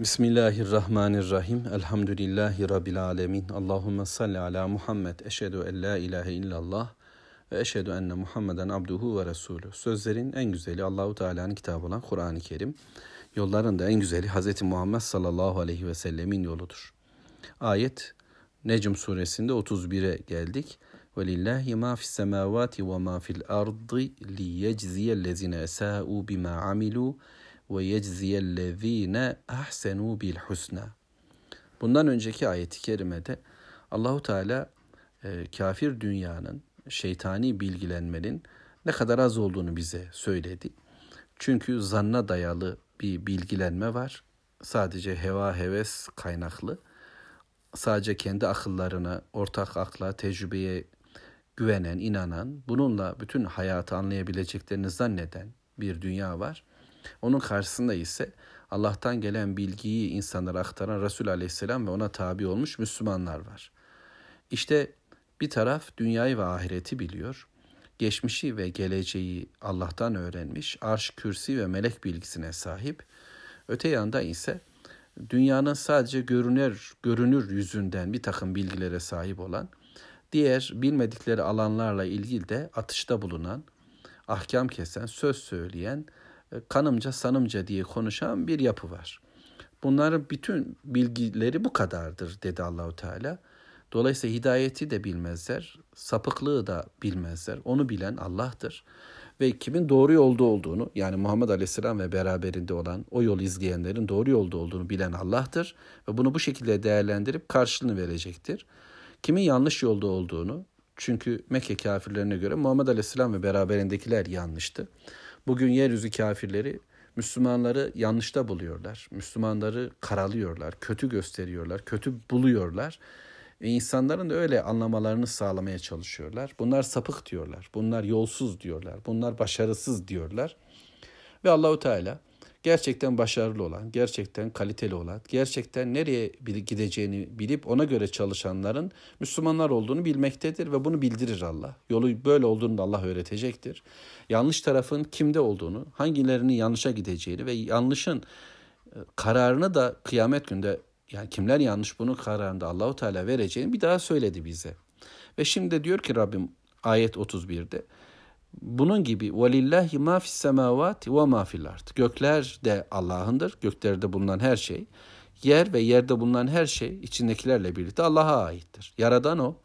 Bismillahirrahmanirrahim. Elhamdülillahi Rabbil alemin. Allahümme salli ala Muhammed. Eşhedü en la ilahe illallah ve eşhedü enne Muhammeden abduhu ve resulü. Sözlerin en güzeli Allahu Teala'nın kitabı olan Kur'an-ı Kerim. Yolların da en güzeli Hz. Muhammed sallallahu aleyhi ve sellemin yoludur. Ayet Necm suresinde 31'e geldik. وَلِلَّهِ مَا فِي السَّمَاوَاتِ وَمَا فِي الْأَرْضِ لِيَجْزِيَ الَّذِينَ أَسَاءُوا بِمَا عَمِلُوا وَيَجْزِيَ الَّذ۪ينَ اَحْسَنُوا بِالْحُسْنَى Bundan önceki ayeti kerimede Allahu Teala e, kafir dünyanın şeytani bilgilenmenin ne kadar az olduğunu bize söyledi. Çünkü zanna dayalı bir bilgilenme var. Sadece heva heves kaynaklı. Sadece kendi akıllarına, ortak akla, tecrübeye güvenen, inanan, bununla bütün hayatı anlayabileceklerini zanneden bir dünya var. Onun karşısında ise Allah'tan gelen bilgiyi insanlara aktaran Resul Aleyhisselam ve ona tabi olmuş Müslümanlar var. İşte bir taraf dünyayı ve ahireti biliyor. Geçmişi ve geleceği Allah'tan öğrenmiş, arş, kürsi ve melek bilgisine sahip. Öte yanda ise dünyanın sadece görünür, görünür yüzünden bir takım bilgilere sahip olan, diğer bilmedikleri alanlarla ilgili de atışta bulunan, ahkam kesen, söz söyleyen, kanımca sanımca diye konuşan bir yapı var. Bunların bütün bilgileri bu kadardır dedi Allahu Teala. Dolayısıyla hidayeti de bilmezler, sapıklığı da bilmezler. Onu bilen Allah'tır. Ve kimin doğru yolda olduğunu yani Muhammed Aleyhisselam ve beraberinde olan o yol izleyenlerin doğru yolda olduğunu bilen Allah'tır. Ve bunu bu şekilde değerlendirip karşılığını verecektir. Kimin yanlış yolda olduğunu çünkü Mekke kafirlerine göre Muhammed Aleyhisselam ve beraberindekiler yanlıştı. Bugün yeryüzü kafirleri Müslümanları yanlışta buluyorlar. Müslümanları karalıyorlar, kötü gösteriyorlar, kötü buluyorlar. Ve insanların da öyle anlamalarını sağlamaya çalışıyorlar. Bunlar sapık diyorlar. Bunlar yolsuz diyorlar. Bunlar başarısız diyorlar. Ve Allahu Teala gerçekten başarılı olan, gerçekten kaliteli olan, gerçekten nereye gideceğini bilip ona göre çalışanların Müslümanlar olduğunu bilmektedir ve bunu bildirir Allah. Yolu böyle olduğunu da Allah öğretecektir. Yanlış tarafın kimde olduğunu, hangilerinin yanlışa gideceğini ve yanlışın e, kararını da kıyamet günde yani kimler yanlış bunun kararında Allahu Teala vereceğini bir daha söyledi bize. Ve şimdi diyor ki Rabbim ayet 31'de bunun gibi velillahi ma fis semavati ve ma fil ard. Gökler de Allah'ındır. Göklerde bulunan her şey, yer ve yerde bulunan her şey içindekilerle birlikte Allah'a aittir. Yaradan o.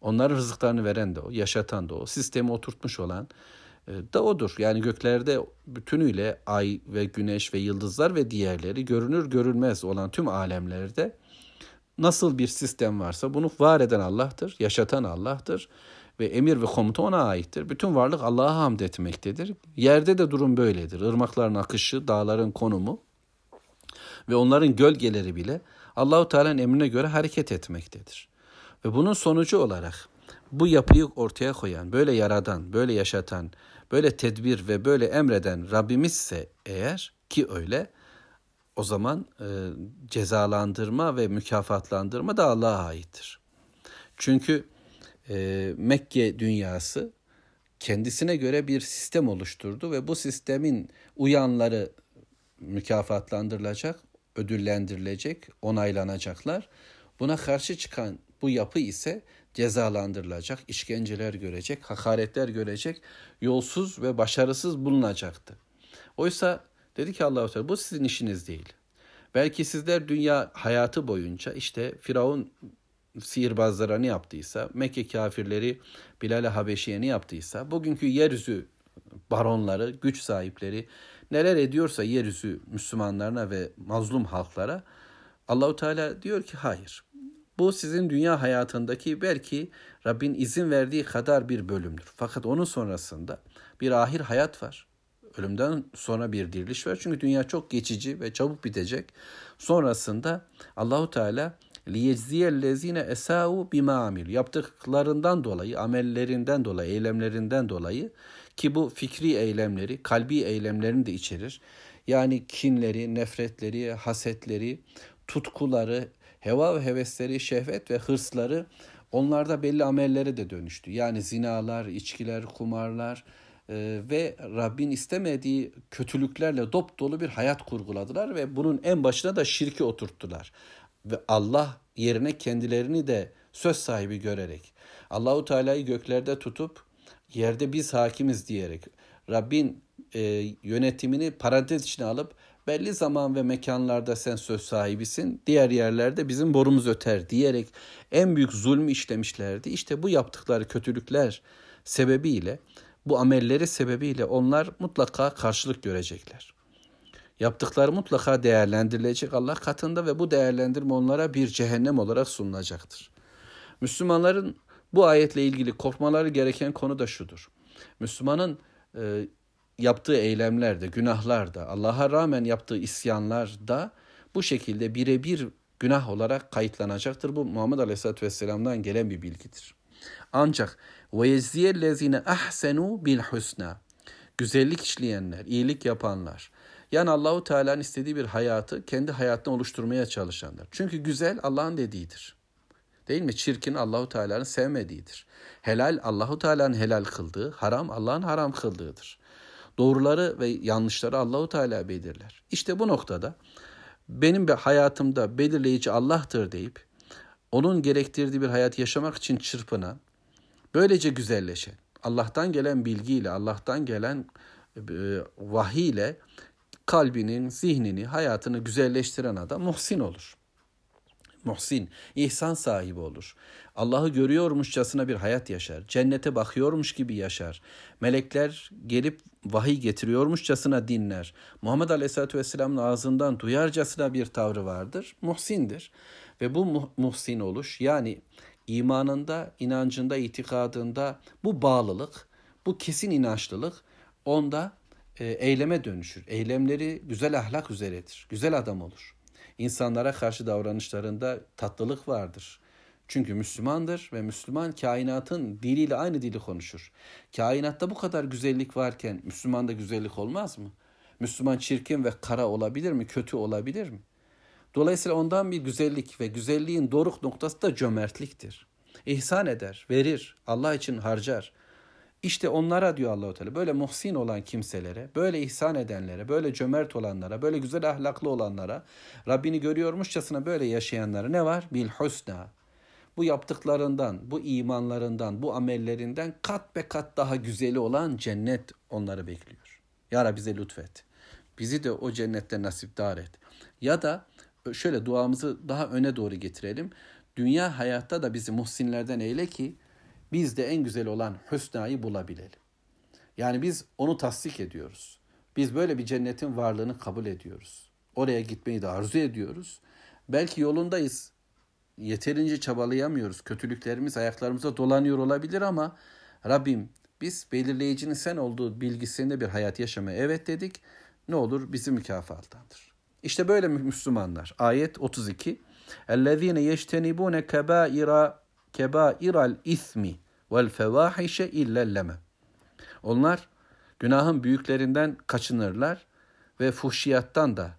Onların rızıklarını veren de o, yaşatan da o, sistemi oturtmuş olan e, da odur. Yani göklerde bütünüyle ay ve güneş ve yıldızlar ve diğerleri görünür görünmez olan tüm alemlerde nasıl bir sistem varsa bunu var eden Allah'tır, yaşatan Allah'tır ve emir ve komuta ona aittir. Bütün varlık Allah'a hamd etmektedir. Yerde de durum böyledir. Irmakların akışı, dağların konumu ve onların gölgeleri bile Allahu Teala'nın emrine göre hareket etmektedir. Ve bunun sonucu olarak bu yapıyı ortaya koyan, böyle yaradan, böyle yaşatan, böyle tedbir ve böyle emreden Rabbimizse eğer ki öyle o zaman e, cezalandırma ve mükafatlandırma da Allah'a aittir. Çünkü e, Mekke dünyası kendisine göre bir sistem oluşturdu ve bu sistemin uyanları mükafatlandırılacak, ödüllendirilecek, onaylanacaklar. Buna karşı çıkan bu yapı ise cezalandırılacak, işkenceler görecek, hakaretler görecek, yolsuz ve başarısız bulunacaktı. Oysa dedi ki Allah-u Teala bu sizin işiniz değil. Belki sizler dünya hayatı boyunca işte Firavun sihirbazlara ne yaptıysa, Mekke kafirleri Bilal-i Habeşi'ye ne yaptıysa, bugünkü yeryüzü baronları, güç sahipleri neler ediyorsa yeryüzü Müslümanlarına ve mazlum halklara Allahu Teala diyor ki hayır. Bu sizin dünya hayatındaki belki Rabbin izin verdiği kadar bir bölümdür. Fakat onun sonrasında bir ahir hayat var. Ölümden sonra bir diriliş var. Çünkü dünya çok geçici ve çabuk bitecek. Sonrasında Allahu Teala liyecziyellezine esau bima amil yaptıklarından dolayı, amellerinden dolayı, eylemlerinden dolayı ki bu fikri eylemleri, kalbi eylemlerini de içerir. Yani kinleri, nefretleri, hasetleri, tutkuları, heva ve hevesleri, şehvet ve hırsları onlarda belli amellere de dönüştü. Yani zinalar, içkiler, kumarlar, e, ve Rabbin istemediği kötülüklerle dop dolu bir hayat kurguladılar ve bunun en başına da şirki oturttular. Ve Allah yerine kendilerini de söz sahibi görerek Allahu Teala'yı göklerde tutup yerde biz hakimiz diyerek Rabbin e, yönetimini parantez içine alıp belli zaman ve mekanlarda sen söz sahibisin, diğer yerlerde bizim borumuz öter diyerek en büyük zulmü işlemişlerdi. İşte bu yaptıkları kötülükler sebebiyle, bu amelleri sebebiyle onlar mutlaka karşılık görecekler. Yaptıkları mutlaka değerlendirilecek Allah katında ve bu değerlendirme onlara bir cehennem olarak sunulacaktır. Müslümanların bu ayetle ilgili korkmaları gereken konu da şudur. Müslümanın e, yaptığı eylemlerde, günahlarda, Allah'a rağmen yaptığı isyanlarda bu şekilde birebir günah olarak kayıtlanacaktır. Bu Muhammed Aleyhisselatü Vesselam'dan gelen bir bilgidir. Ancak yezziyellezine ahsenu bil husna. Güzellik işleyenler, iyilik yapanlar. Yani Allahu Teala'nın istediği bir hayatı kendi hayatını oluşturmaya çalışanlar. Çünkü güzel Allah'ın dediğidir. Değil mi? Çirkin Allahu Teala'nın sevmediğidir. Helal Allahu Teala'nın helal kıldığı, haram Allah'ın haram kıldığıdır. Doğruları ve yanlışları Allahu Teala belirler. İşte bu noktada benim hayatımda belirleyici Allah'tır deyip onun gerektirdiği bir hayat yaşamak için çırpınan, böylece güzelleşen, Allah'tan gelen bilgiyle, Allah'tan gelen e, vahiy ile kalbinin, zihnini, hayatını güzelleştiren adam muhsin olur muhsin, ihsan sahibi olur. Allah'ı görüyormuşçasına bir hayat yaşar. Cennete bakıyormuş gibi yaşar. Melekler gelip vahiy getiriyormuşçasına dinler. Muhammed Aleyhisselatü Vesselam'ın ağzından duyarcasına bir tavrı vardır. Muhsindir. Ve bu muhsin oluş yani imanında, inancında, itikadında bu bağlılık, bu kesin inançlılık onda eyleme dönüşür. Eylemleri güzel ahlak üzeredir. Güzel adam olur insanlara karşı davranışlarında tatlılık vardır. Çünkü Müslümandır ve Müslüman kainatın diliyle aynı dili konuşur. Kainatta bu kadar güzellik varken Müslümanda güzellik olmaz mı? Müslüman çirkin ve kara olabilir mi? Kötü olabilir mi? Dolayısıyla ondan bir güzellik ve güzelliğin doruk noktası da cömertliktir. İhsan eder, verir, Allah için harcar. İşte onlara diyor Allahu Teala böyle muhsin olan kimselere, böyle ihsan edenlere, böyle cömert olanlara, böyle güzel ahlaklı olanlara, Rabbini görüyormuşçasına böyle yaşayanlara ne var? Bil husna. Bu yaptıklarından, bu imanlarından, bu amellerinden kat be kat daha güzeli olan cennet onları bekliyor. Ya Rabbi bize lütfet. Bizi de o cennette nasipdar et. Ya da şöyle duamızı daha öne doğru getirelim. Dünya hayatta da bizi muhsinlerden eyle ki biz de en güzel olan hüsnayı bulabilelim. Yani biz onu tasdik ediyoruz. Biz böyle bir cennetin varlığını kabul ediyoruz. Oraya gitmeyi de arzu ediyoruz. Belki yolundayız. Yeterince çabalayamıyoruz. Kötülüklerimiz ayaklarımıza dolanıyor olabilir ama Rabbim biz belirleyicinin sen olduğu bilgisinde bir hayat yaşamaya evet dedik. Ne olur bizi mükafatlandır. İşte böyle Müslümanlar. Ayet 32. اَلَّذ۪ينَ يَجْتَنِبُونَ كَبَائِرَ kebairal ismi vel fevahişe illelleme. Onlar günahın büyüklerinden kaçınırlar ve fuhşiyattan da,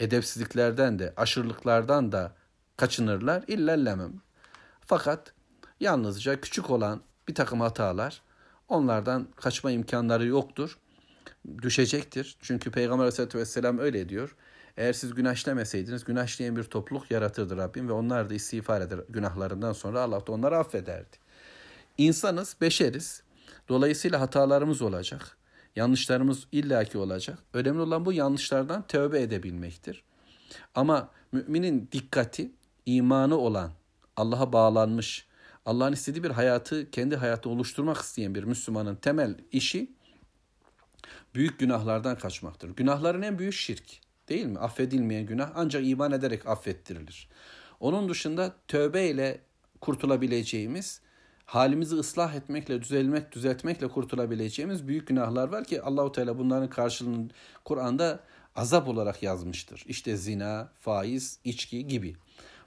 edepsizliklerden de, aşırılıklardan da kaçınırlar illallemem. Fakat yalnızca küçük olan bir takım hatalar onlardan kaçma imkanları yoktur. Düşecektir. Çünkü Peygamber Aleyhisselatü Vesselam öyle diyor. Eğer siz günah işlemeseydiniz bir topluluk yaratırdı Rabbim ve onlar da istiğfar eder günahlarından sonra Allah da onları affederdi. İnsanız, beşeriz. Dolayısıyla hatalarımız olacak. Yanlışlarımız illaki olacak. Önemli olan bu yanlışlardan tövbe edebilmektir. Ama müminin dikkati, imanı olan, Allah'a bağlanmış, Allah'ın istediği bir hayatı, kendi hayatı oluşturmak isteyen bir Müslümanın temel işi büyük günahlardan kaçmaktır. Günahların en büyük şirk. Değil mi? Affedilmeyen günah ancak iman ederek affettirilir. Onun dışında tövbe ile kurtulabileceğimiz, halimizi ıslah etmekle, düzelmek, düzeltmekle kurtulabileceğimiz büyük günahlar var ki Allahu Teala bunların karşılığını Kur'an'da azap olarak yazmıştır. İşte zina, faiz, içki gibi.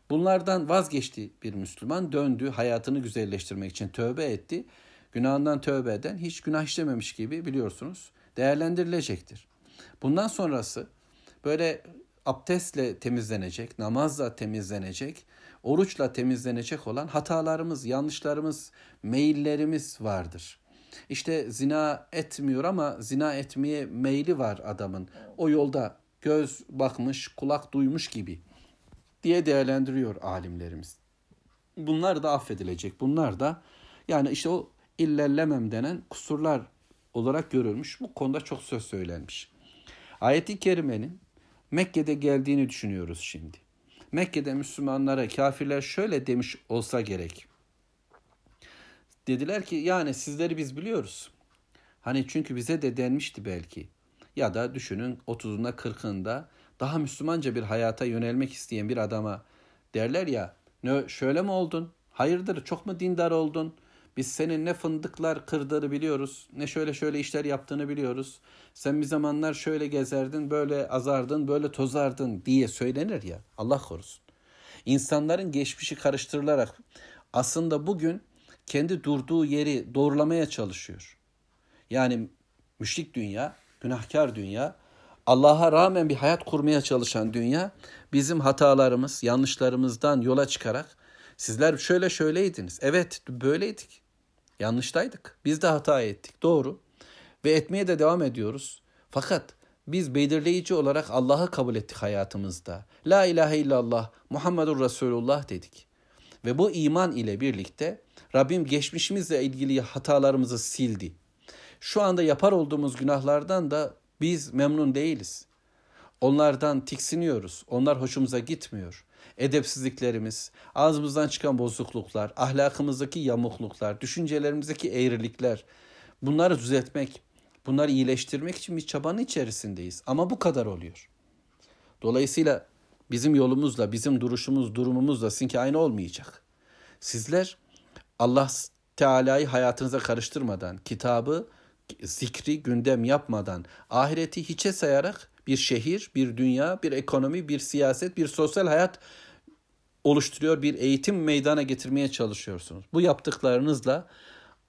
Bunlardan vazgeçti bir Müslüman, döndü, hayatını güzelleştirmek için tövbe etti. Günahından tövbe eden hiç günah işlememiş gibi biliyorsunuz değerlendirilecektir. Bundan sonrası böyle abdestle temizlenecek, namazla temizlenecek, oruçla temizlenecek olan hatalarımız, yanlışlarımız, meyillerimiz vardır. işte zina etmiyor ama zina etmeye meyli var adamın. O yolda göz bakmış, kulak duymuş gibi diye değerlendiriyor alimlerimiz. Bunlar da affedilecek. Bunlar da yani işte o illellemem denen kusurlar olarak görülmüş. Bu konuda çok söz söylenmiş. Ayet-i kerimenin Mekke'de geldiğini düşünüyoruz şimdi. Mekke'de Müslümanlara kafirler şöyle demiş olsa gerek. Dediler ki yani sizleri biz biliyoruz. Hani çünkü bize de denmişti belki. Ya da düşünün 30'unda 40'ında daha Müslümanca bir hayata yönelmek isteyen bir adama derler ya şöyle mi oldun? Hayırdır çok mu dindar oldun? Biz senin ne fındıklar kırdığını biliyoruz, ne şöyle şöyle işler yaptığını biliyoruz. Sen bir zamanlar şöyle gezerdin, böyle azardın, böyle tozardın diye söylenir ya. Allah korusun. İnsanların geçmişi karıştırılarak aslında bugün kendi durduğu yeri doğrulamaya çalışıyor. Yani müşrik dünya, günahkar dünya, Allah'a rağmen bir hayat kurmaya çalışan dünya bizim hatalarımız, yanlışlarımızdan yola çıkarak sizler şöyle şöyleydiniz. Evet böyleydik. Yanlıştaydık. Biz de hata ettik. Doğru. Ve etmeye de devam ediyoruz. Fakat biz belirleyici olarak Allah'ı kabul ettik hayatımızda. La ilahe illallah Muhammedur Resulullah dedik. Ve bu iman ile birlikte Rabbim geçmişimizle ilgili hatalarımızı sildi. Şu anda yapar olduğumuz günahlardan da biz memnun değiliz. Onlardan tiksiniyoruz. Onlar hoşumuza gitmiyor. Edepsizliklerimiz, ağzımızdan çıkan bozukluklar, ahlakımızdaki yamukluklar, düşüncelerimizdeki eğrilikler bunları düzeltmek, bunları iyileştirmek için bir çabanın içerisindeyiz. Ama bu kadar oluyor. Dolayısıyla bizim yolumuzla, bizim duruşumuz, durumumuzla sizinki aynı olmayacak. Sizler Allah Teala'yı hayatınıza karıştırmadan, kitabı, zikri gündem yapmadan, ahireti hiçe sayarak bir şehir, bir dünya, bir ekonomi, bir siyaset, bir sosyal hayat oluşturuyor, bir eğitim meydana getirmeye çalışıyorsunuz. Bu yaptıklarınızla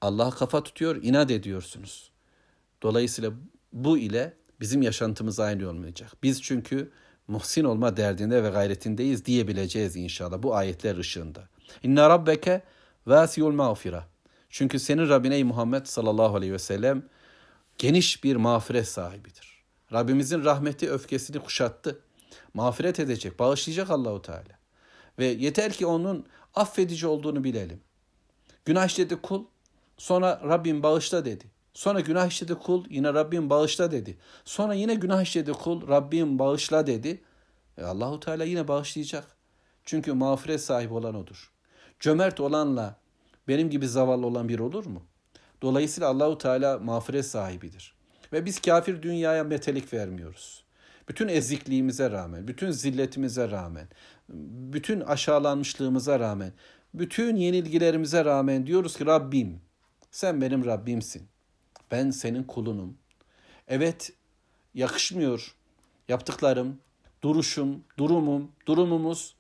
Allah'a kafa tutuyor, inat ediyorsunuz. Dolayısıyla bu ile bizim yaşantımız aynı olmayacak. Biz çünkü muhsin olma derdinde ve gayretindeyiz diyebileceğiz inşallah bu ayetler ışığında. İnne rabbeke vasiyul mağfira. Çünkü senin Rabbin ey Muhammed sallallahu aleyhi ve sellem geniş bir mağfiret sahibidir. Rabbimizin rahmeti öfkesini kuşattı. Mağfiret edecek, bağışlayacak Allahu Teala. Ve yeter ki onun affedici olduğunu bilelim. Günah işledi kul, sonra Rabbim bağışla dedi. Sonra günah işledi kul, yine Rabbim bağışla dedi. Sonra yine günah işledi kul, Rabbim bağışla dedi. E Allahu Teala yine bağışlayacak. Çünkü mağfiret sahibi olan odur. Cömert olanla benim gibi zavallı olan bir olur mu? Dolayısıyla Allahu Teala mağfiret sahibidir. Ve biz kafir dünyaya metelik vermiyoruz. Bütün ezikliğimize rağmen, bütün zilletimize rağmen, bütün aşağılanmışlığımıza rağmen, bütün yenilgilerimize rağmen diyoruz ki Rabbim, sen benim Rabbimsin. Ben senin kulunum. Evet, yakışmıyor yaptıklarım, duruşum, durumum, durumumuz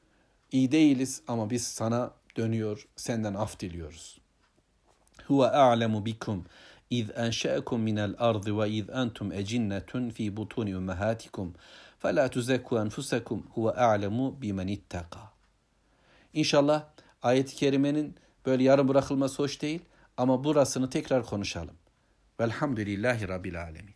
iyi değiliz ama biz sana dönüyor, senden af diliyoruz. Huve a'lemu bikum iz enşe'ekum minel ardı ve iz entum ecinnetun fi butuni ummahatikum فَلَا تُزَكُّوا أَنْفُسَكُمْ هُوَ أَعْلَمُ بِمَنِ اتَّقَى İnşallah ayet-i kerimenin böyle yarım bırakılması hoş değil ama burasını tekrar konuşalım. Velhamdülillahi Rabbil Alemin.